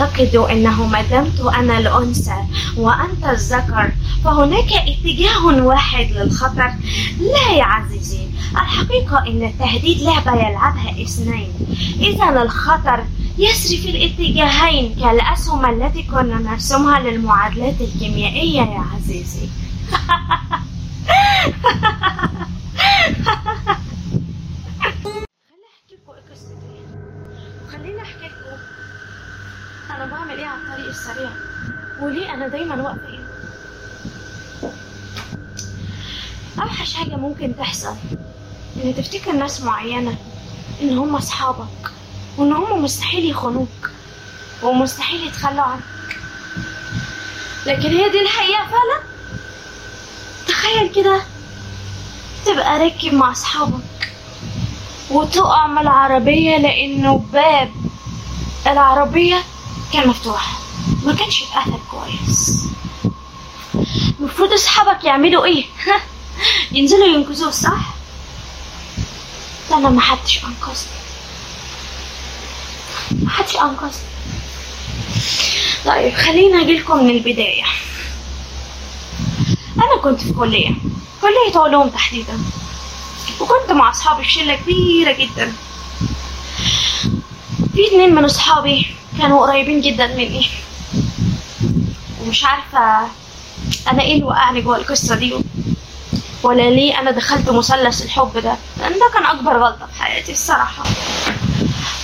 أعتقد أنه ما دمت أنا الأنثى وأنت الذكر. فهناك اتجاه واحد للخطر. لا يا عزيزي الحقيقة أن التهديد لعبة يلعبها اثنين. إذا الخطر يسري في الاتجاهين كالأسهم التي كنا نرسمها للمعادلات الكيميائية يا عزيزي خليني احكي لكم قصتي خليني احكي لكم أنا بعمل إيه على الطريق السريع وليه أنا دايما واقفه هنا أوحش حاجة ممكن تحصل إن تفتكر ناس معينة إن هم أصحابك وإن هم مستحيل يخونوك ومستحيل يتخلوا عنك. لكن هي دي الحقيقة فعلا؟ تخيل كده تبقى راكب مع أصحابك وتقع من العربية لأنه باب. العربية كان مفتوح ما كانش اتقفل كويس. المفروض أصحابك يعملوا إيه؟ ينزلوا ينقذوه صح؟ ده أنا محدش أنقذني. محدش أنقذني. طيب خلينا اجيلكم من البداية. أنا كنت في كلية. كلية علوم تحديدا. وكنت مع أصحابي في شلة كبيرة جدا. في اتنين من أصحابي كانوا قريبين جدا مني. ومش عارفة أنا إيه اللي وقعني جوه القصة دي؟ ولا ليه أنا دخلت مثلث الحب ده؟ لأن ده كان أكبر غلطة في حياتي الصراحة.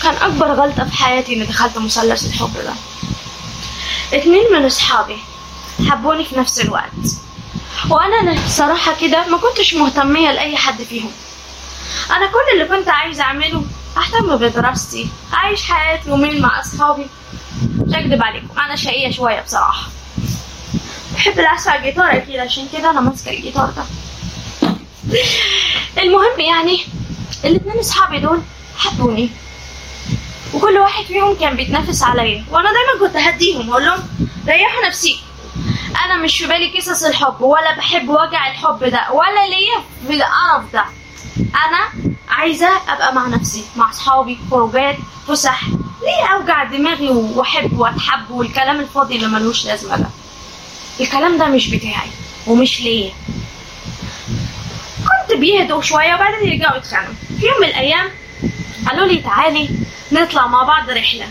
كان أكبر غلطة في حياتي إني دخلت مثلث الحب ده. اتنين من أصحابي حبوني في نفس الوقت. وأنا صراحة كده ما كنتش مهتمية لأي حد فيهم. أنا كل اللي كنت عايزه أعمله أهتم بدراستي أعيش حياتي يومين مع أصحابي. مش هكدب عليكم أنا شقية شوية بصراحة. بحب العزف على الجيتار أكيد عشان كده أنا ماسكة الجيتار ده. المهم يعني الاتنين أصحابي دول حبوني. وكل واحد فيهم كان بيتنافس عليا وأنا دايما كنت أهديهم وأقول لهم ريحوا نفسيكم. أنا مش في بالي قصص الحب ولا بحب وجع الحب ده ولا ليا في القرف ده. أنا عايزة أبقى مع نفسي مع أصحابي خروجات فسح. ليه أوجع دماغي وأحب وأتحب والكلام الفاضي اللي ملوش لازمة ده؟ الكلام ده مش بتاعي ومش ليا. كنت بيهدوا شوية وبعدين يرجعوا يتخانقوا. في يوم من الأيام قالوا لي تعالي نطلع مع بعض رحلة.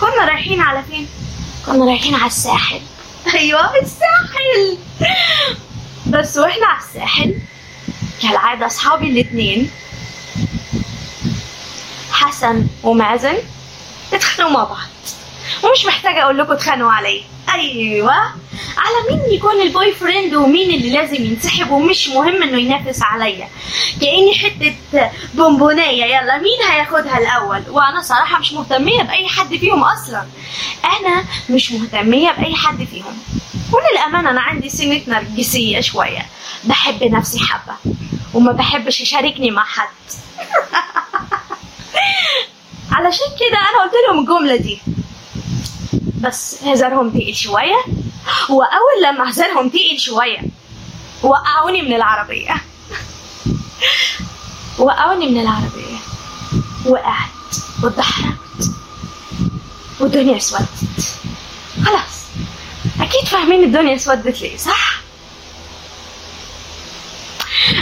كنا رايحين على فين؟ كنا رايحين على الساحل. أيوه الساحل. بس وإحنا على الساحل كالعادة أصحابي الاتنين حسن ومازن اتخانقوا مع بعض. ومش محتاجة أقول لكم اتخانقوا على إيه أيوة. على مين يكون البوي فريند ومين اللي لازم ينسحب ومش مهم إنه ينافس عليا. كأني حتة بونبونية. يلا مين هياخدها الأول؟ وأنا صراحة مش مهتمية بأي حد فيهم أصلا. أنا مش مهتمية بأي حد فيهم. وللأمانة أنا عندي سنة نرجسية شوية. بحب نفسي حبة. وما بحبش أشاركني مع حد. علشان كده أنا قلت لهم الجملة دي بس هزارهم تقيل شوية. وأول لما هزارهم تقيل شوية. وقعوني من العربية. وقعوني من العربية. وقعت واتدحرجت والدنيا اسودت. خلاص. أكيد فاهمين الدنيا اسودت ليه صح؟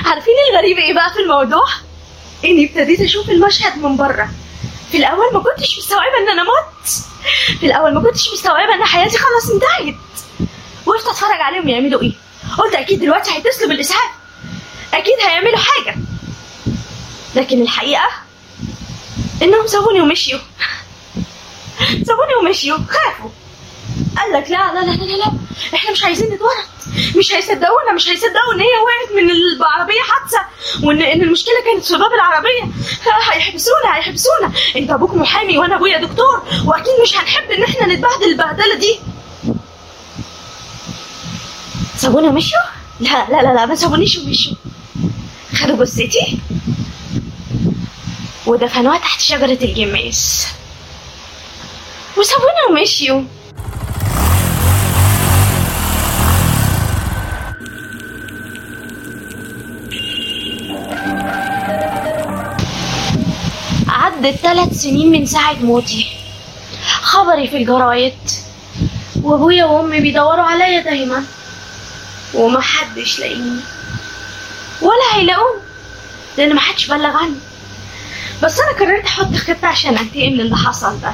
عارفين الغريب إيه بقى في الموضوع؟ إني ابتديت أشوف المشهد من بره. في الأول ما كنتش مستوعبة إن أنا مت. في الأول ما كنتش مستوعبة إن حياتي خلاص انتهت. وقفت اتفرج عليهم يعملوا إيه؟ قلت أكيد دلوقتي هيتصلوا بالإسعاف. أكيد هيعملوا حاجة. لكن الحقيقة إنهم سابوني ومشيوا. سابوني ومشيوا. خافوا. قال لك لا لا لا لا لا. إحنا مش عايزين نتورط. مش هيصدقونا مش هيصدقوا إن هي وقعت من العربية حادثة وإن إن المشكلة كانت في باب العربية. هيحبسونا هيحبسونا. أنت أبوك محامي وأنا أبويا دكتور وأكيد مش هنحب إن إحنا نتبهدل البهدلة دي. سابونا ومشوا لا لا لا لا ما سابونيش ومشوا خدوا جثتي ودفنوها تحت شجرة الجميس وسابونا ومشيوا عدت ثلاث سنين من ساعة موتي. خبري في الجرايد. وأبويا وأمي بيدوروا عليا دايما. ومحدش لاقيني ولا هيلاقوني لأن محدش بلغ عني بس أنا قررت أحط خطة عشان أنتقم للي حصل ده.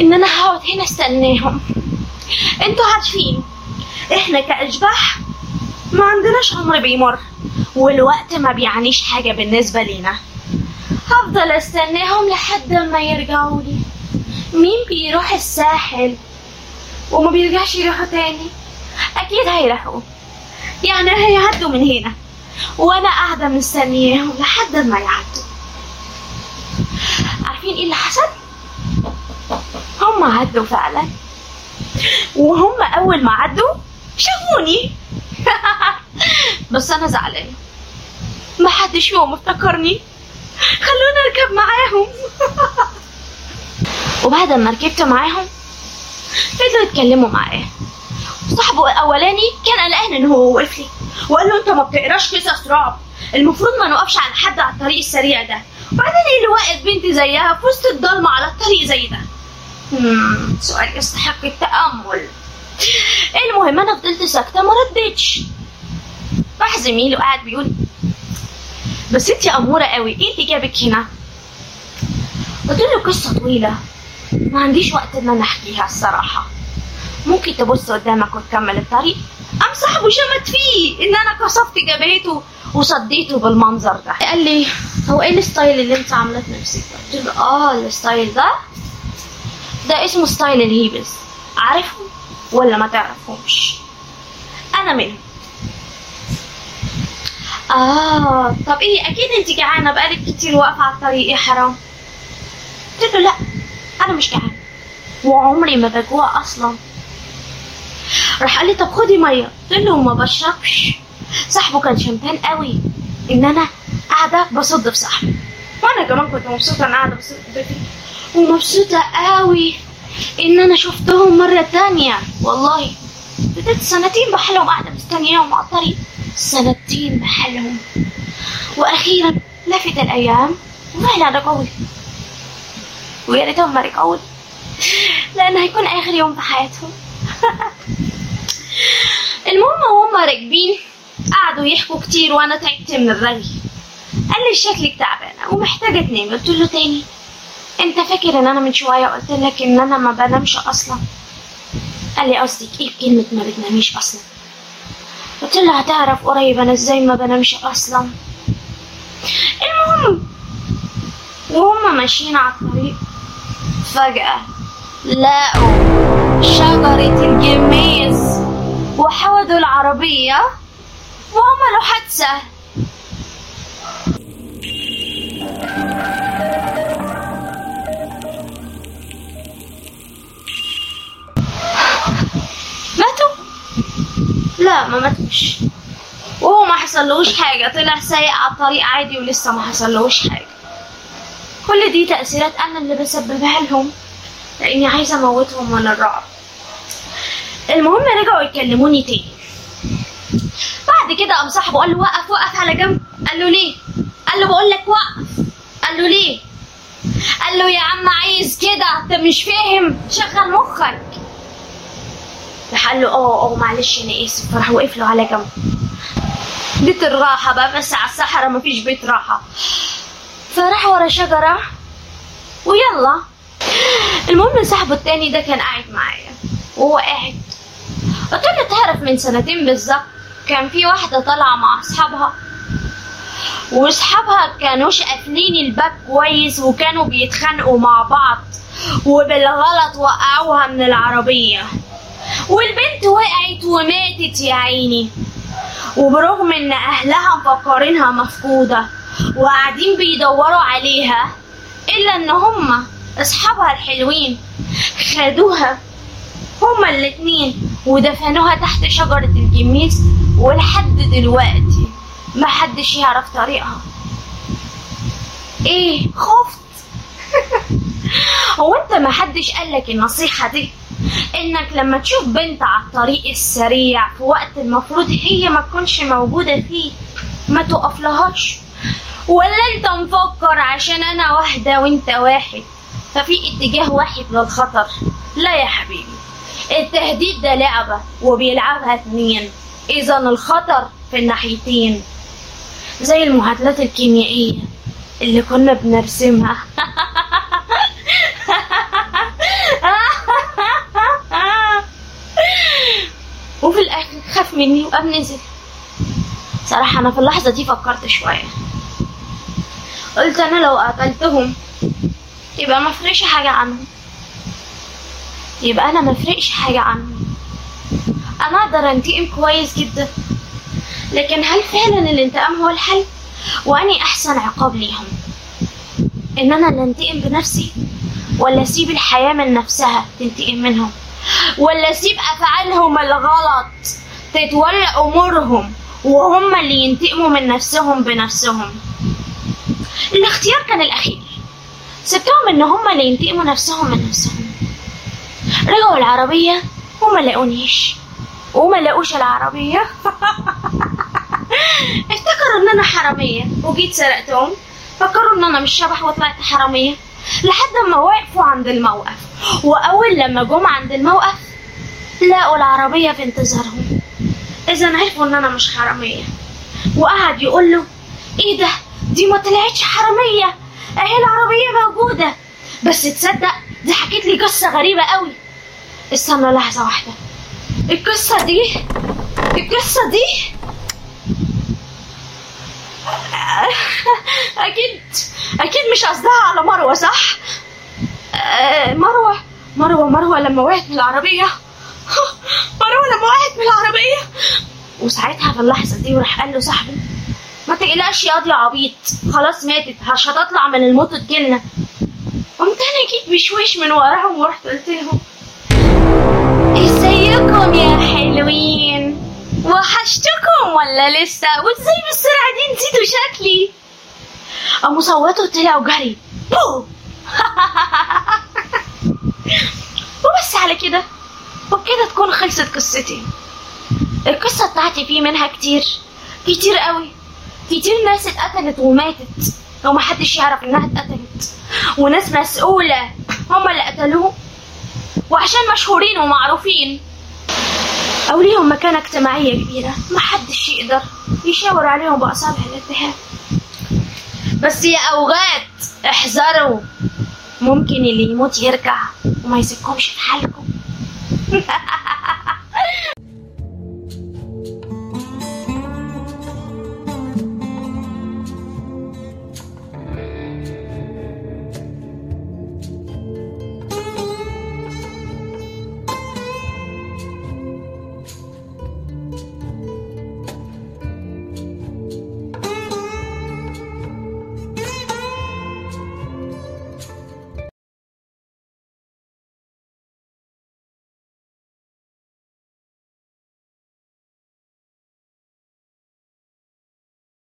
إن أنا هقعد هنا أستناهم. أنتوا عارفين إحنا كأشباح ما عندناش عمر بيمر والوقت ما بيعنيش حاجة بالنسبة لينا. هفضل أستناهم لحد ما يرجعوا لي. مين بيروح الساحل؟ وما بيرجعش يروحوا تاني. أكيد هيروحوا. يعني هيعدوا من هنا. وأنا قاعدة مستنياهم لحد ما يعدوا. عارفين إيه اللي حصل؟ هم عدوا فعلا. وهم أول ما عدوا شافوني. بس أنا زعلانة. محدش فيهم افتكرني. خلوني اركب معاهم. وبعد ما ركبت معاهم فضلوا يتكلموا معايا. صاحبه الأولاني كان قلقان إن هو وقف لي. وقال له أنت ما بتقراش قصص رعب المفروض ما نوقفش على حد على الطريق السريع ده. وبعدين إيه اللي واقف بنت زيها في وسط الضلمة على الطريق زي ده. سؤال يستحق التأمل. المهم أنا فضلت ساكتة ما ردتش. راح زميلي وقعد بيقول بس انتي أمورة قوي إيه اللي جابك هنا؟ قلت له قصة طويلة. ما عنديش وقت إن أنا احكيها الصراحة. ممكن تبص قدامك وتكمل الطريق؟ قام صاحبه شمت فيه إن أنا كسفت جبهته وصديته بالمنظر ده. قال لي هو إيه الستايل اللي أنت عاملاه في نفسك؟ ده؟ قلت له آه ال style ده؟ ده اسمه ستايل الهيبيز عارفهم ولا ما تعرفهمش؟ أنا منهم. آه طب إيه أكيد أنت جعانة بقالك كتير واقفة على الطريق يا حرام؟ قلت له لا. أنا مش جعانه وعمري ما بجوع أصلا. راح قال لي طب خدي مية. قلت له ما بشربش. صاحبه كان شمتان قوي. إن أنا قاعدة بصد في صاحبي. وأنا كمان كنت مبسوطة أنا قاعدة بصد في ومبسوطة قوي إن أنا شفتهم مرة تانية. والله فضلت سنتين بحالهم قاعدة مستنياهم على الطريق. سنتين بحالهم. وأخيرا لفت الأيام وفعلا رجعوا لي ويا ريتهم ما رجعوا لأن هيكون آخر يوم في حياتهم. المهم وهم راكبين قعدوا يحكوا كتير وأنا تعبت من الرغي. قال لي شكلك تعبانة ومحتاجة تنامي قلت له تاني أنت فاكر إن أنا من شوية قلت لك إن أنا ما بنامش أصلا؟ قال لي قصدك إيه بكلمه ما بتناميش أصلا؟ قلت له هتعرف قريب أنا إزاي ما بنامش أصلا؟ المهم وهم ماشيين على الطريق. فجأة لقوا شجرة الجميز وحودوا العربية وعملوا حادثة. ماتوا؟ لا ما ماتوش. وهو ما حصلوش حاجة طلع سايق على الطريق عادي ولسه ما حصلوش حاجة. كل دي تأثيرات أنا اللي بسببها لهم لأني عايزة أموتهم من الرعب. المهم رجعوا يكلموني تاني. بعد كده قام صاحبه قال له وقف وقف على جنب. قال له ليه؟ قال له بقول لك وقف. قال له ليه؟ قال له يا عم عايز كده أنت مش فاهم. شغل مخك. راح قال له آه آه معلش أنا آسف. فراح وقف له على جنب. بيت الراحة بقى بس على الصحراء مفيش بيت راحة. فراح ورا شجرة. ويلا. المهم صاحبه التاني ده كان قاعد معايا. وهو قاعد. قلت له تعرف من سنتين بالظبط كان في واحدة طالعة مع أصحابها. وأصحابها كانوش قافلين الباب كويس وكانوا بيتخانقوا مع بعض. وبالغلط وقعوها من العربية. والبنت وقعت وماتت يا عيني. وبرغم إن أهلها مفكرينها مفقودة وقاعدين بيدوروا عليها إلا إن هما أصحابها الحلوين خدوها هما الاتنين ودفنوها تحت شجرة الجميز ولحد دلوقتي محدش يعرف طريقها. إيه خفت. هو أنت محدش قالك النصيحة دي؟ إنك لما تشوف بنت على الطريق السريع في وقت المفروض هي ما تكونش موجودة فيه ما تقفلهاش ولا انت مفكر عشان أنا واحدة وأنت واحد. ففي اتجاه واحد للخطر لا يا حبيبي. التهديد ده لعبة وبيلعبها اتنين. إذا الخطر في الناحيتين. زي المعادلات الكيميائية اللي كنا بنرسمها. وفي الآخر خاف مني وقام نزل صراحة أنا في اللحظة دي فكرت شوية. قلت أنا لو قتلتهم يبقى ما فرقش حاجة عنهم. يبقى أنا ما فرقش حاجة عنهم. أنا أقدر أنتقم كويس جدا لكن هل فعلا الانتقام هو الحل؟ وأني أحسن عقاب ليهم. إن أنا أنتقم بنفسي ولا أسيب الحياة من نفسها تنتقم منهم؟ ولا أسيب أفعالهم الغلط تتولى أمورهم وهم اللي ينتقموا من نفسهم بنفسهم؟ الاختيار كان الأخير. سبتهم إن هم اللي ينتقموا نفسهم من نفسهم. رجعوا العربية وما لقونيش. وما لقوش العربية. افتكروا إن أنا حرامية وجيت سرقتهم. فكروا إن أنا مش شبح وطلعت حرامية. لحد ما وقفوا عند الموقف. وأول لما جم عند الموقف لقوا العربية في انتظارهم. إذا عرفوا إن أنا مش حرامية. وقعد يقول له إيه ده؟ دي ما طلعتش حرامية. أهي العربية موجودة. بس تصدق دي حكيت لي قصة غريبة قوي. استنى لحظة واحدة. القصة دي القصة دي؟ أكيد أكيد مش قصدها على مروة صح؟ آه، مروة مروة مروة لما وقعت من العربية. مروة لما وقعت من العربية. وساعتها في اللحظة دي وراح قال له صاحبي ما تقلقش يا يا عبيط. خلاص ماتت. مش هتطلع من الموت تجيلنا قمت أنا جيت بشويش من وراهم ورحت قلت لهم إزيكم يا حلوين؟ وحشتكم ولا لسه؟ وإزاي بالسرعة دي نسيتوا شكلي؟ قاموا صوتوا طلعوا جري. بو وبس على كده. وبكده تكون خلصت قصتي. القصة بتاعتي في منها كتير. كتير قوي. كتير ناس اتقتلت وماتت. ومحدش يعرف انها اتقتلت. وناس مسؤولة هما اللي قتلوه. وعشان مشهورين ومعروفين. أو ليهم مكانة اجتماعية كبيرة. محدش يقدر يشاور عليهم بأصابع الاتهام بس يا أوغاد احذروا. ممكن اللي يموت يرجع وما يسيبكمش في حالكم.